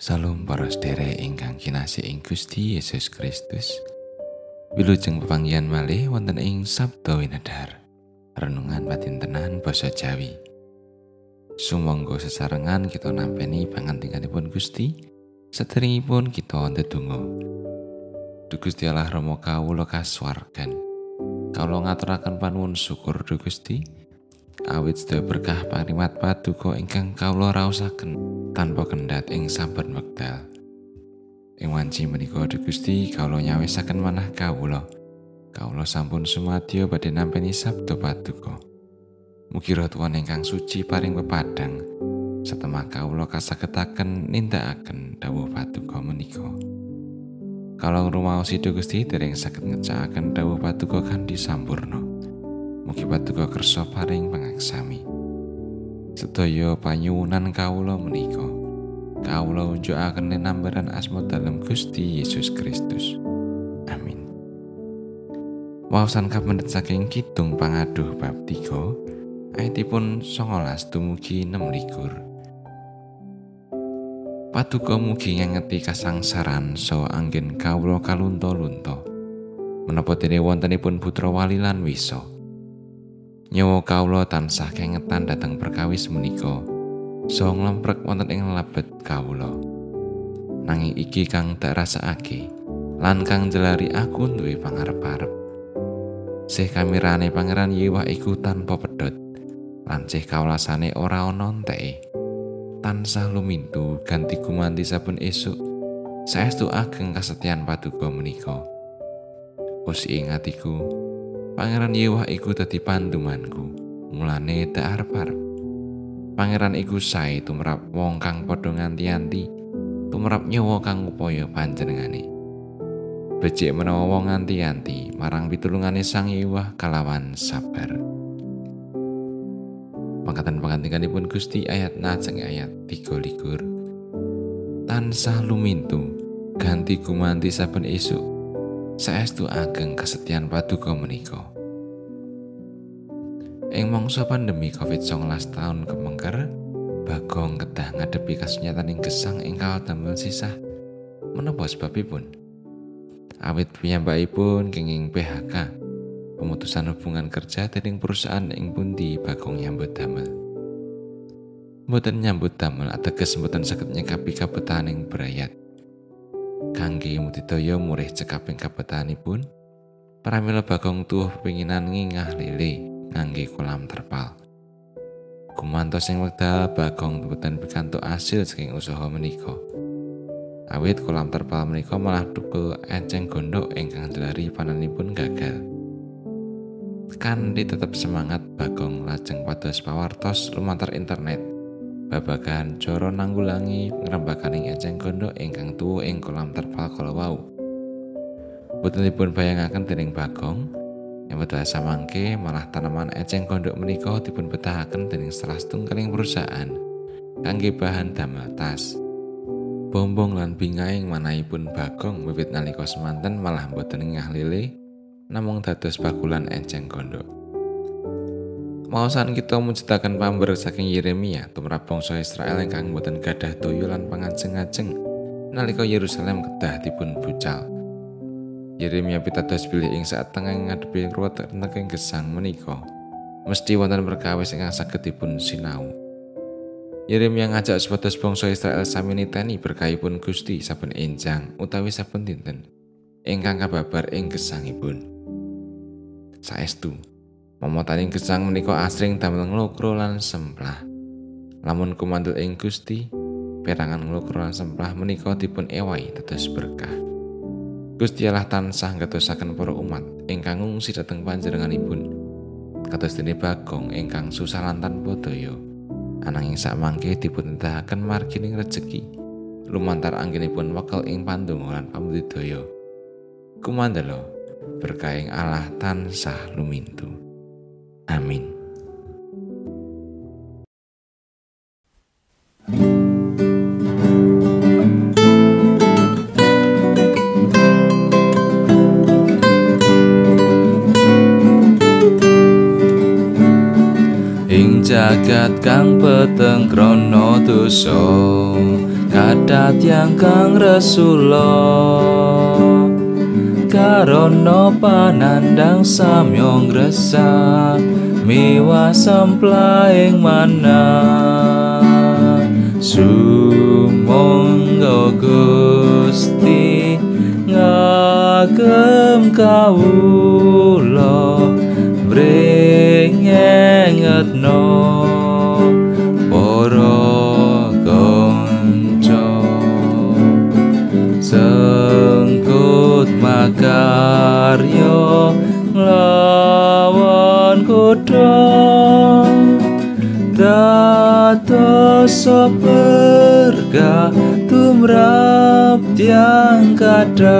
Salam para sedherek ingkang kinasih ing Gusti Yesus Kristus. Wilujeng pepanggihan malih wonten ing Sabda Winedhar. Renungan batin tenan basa Jawi. Sumangga sesarengan kita nampeni pangantinganipun Gusti, sederengipun kita ndedonga. Duh Gusti Allah Rama kawula kasuwargan. Kawula ngaturaken panuwun syukur Duh Gusti. Awit sedaya berkah pangrimat paduka ingkang kawula raosaken tanpa kendhat ing saben wekdal. Ing wanci menika Gusti kawula nyawisaken manah kawula. Kawula sampun sumadyo badhe nampi sabda paduka. Mugi Tuhan ingkang suci paring pepadang setemah kawula kasagetaken nindakaken dawuh paduka menika. Kalau rumaosi Gusti dereng saged ngecakaken dawuh paduka kanthi sampurna. Mugi paduka kersa paring pangaksami. Sedaya panyuwunan kawula menika. Kawula unjukaken linambaran asma dalam Gusti Yesus Kristus. Amin. Wawasan kapendet saking Kidung Pangaduh bab 3 ayatipun 19 dumugi 6 likur. Paduka mugi ngengeti kasangsaran so anggen kawula kalunto-lunto. Menapa dene wontenipun putra wali lan wisa. Nyawa kawula tansah kengetan dateng perkawis menika. So nglemprek wonten ing lebet kawula. Nanging iki kang tak rasakake lan kang jelari aku duwe pangarep-arep. Sih kamirane pangeran Yewah iku tanpa pedhot. Lan sih kawlasane ora ana enteke. Tansah lumintu ganti gumanti saben esuk. Saestu ageng kasetyan paduka menika. Us ing atiku, Pangeran Yewah iku dadi pandumanku, mulane tak arep-arep. Pangeran iku sae tumrap wong kang padha nganti-anti, tumrap nyawa kang upaya panjenengane. Becik menawa wong nganti-anti marang pitulungane Sang Yewah kalawan sabar. Pangkatan pangantikanipun Gusti ayat najeng ayat 3 likur. Tansah lumintu ganti gumanti saben esuk saestu ageng kesetian paduka menika. Ing mangsa pandemi COVID-19 tahun kemengker, Bagong kedah ngadepi kasunyatan ing gesang kawal damel sisah. Menapa sebabipun? Awit piyambakipun kenging PHK, pemutusan hubungan kerja dening perusahaan ing pundi Bagong nyambut damel. Mboten nyambut damel ateges mboten saged nyekapi kabetahaning berayat. Kangge mudidaya murih cekaping kabetanipun pramila bagong tuh penginan ngingah lele ngangge kolam terpal. Kumantos sing wekdal bagong boten pikantuk asil saking usaha menika. Awit kolam terpal menika malah tukul enceng gondok ingkang jelari pananipun gagal. Kandi tetap semangat bagong lajeng pados pawartos lumantar internet babagan coro nanggulangi ngrembakaning enceng gondo ingkang tuwa ing kolam terpal kala wau. Botenipun bayangaken dening Bagong, yang betul samangke malah tanaman enceng gondok menika dipun betahaken dening salah setunggaling perusahaan kangge bahan damel tas. Bombong lan bingaing manahipun Bagong wiwit nalika semanten malah boten ngah lele namung dados bakulan enceng gondok. Maosan kita menciptakan pamber saking Yeremia tumrap bangsa Israel ingkang boten gadah toyo lan pangajeng-ajeng nalika Yerusalem kedah dipun bucal. Yeremia pitados pilih ing saat tengah ngadepi ruwet neking gesang menika. Mesti wonten perkawis ingkang saged dipun sinau. Yeremia ngajak sebatas bangsa Israel sami niteni berkahipun Gusti saben enjang utawi saben dinten ingkang kababar ing gesangipun. Saestu, Momotaning gesang menika asring damel nglokro lan semplah. Lamun kumandel ing Gusti, perangan nglokro lan semplah menika dipun ewahi dados berkah. Gusti Allah tansah ngatosaken para umat ingkang ngungsi dhateng panjenenganipun. Kados dene Bagong ingkang susah lan tanpa daya. Ananging sakmangke dipun nedahaken margining rejeki lumantar anggenipun wekal ing pandonga lan pamudidaya. Kumandelo berkahing Allah tansah lumintu. Amin. Ing jagat kang peteng krana dosa kadat yang kang resula karono panandang samyong gresa miwa semplaing mana. Sumangga Gusti ngagem kawula brengengetno para rasa berkah tumrap tiang kadang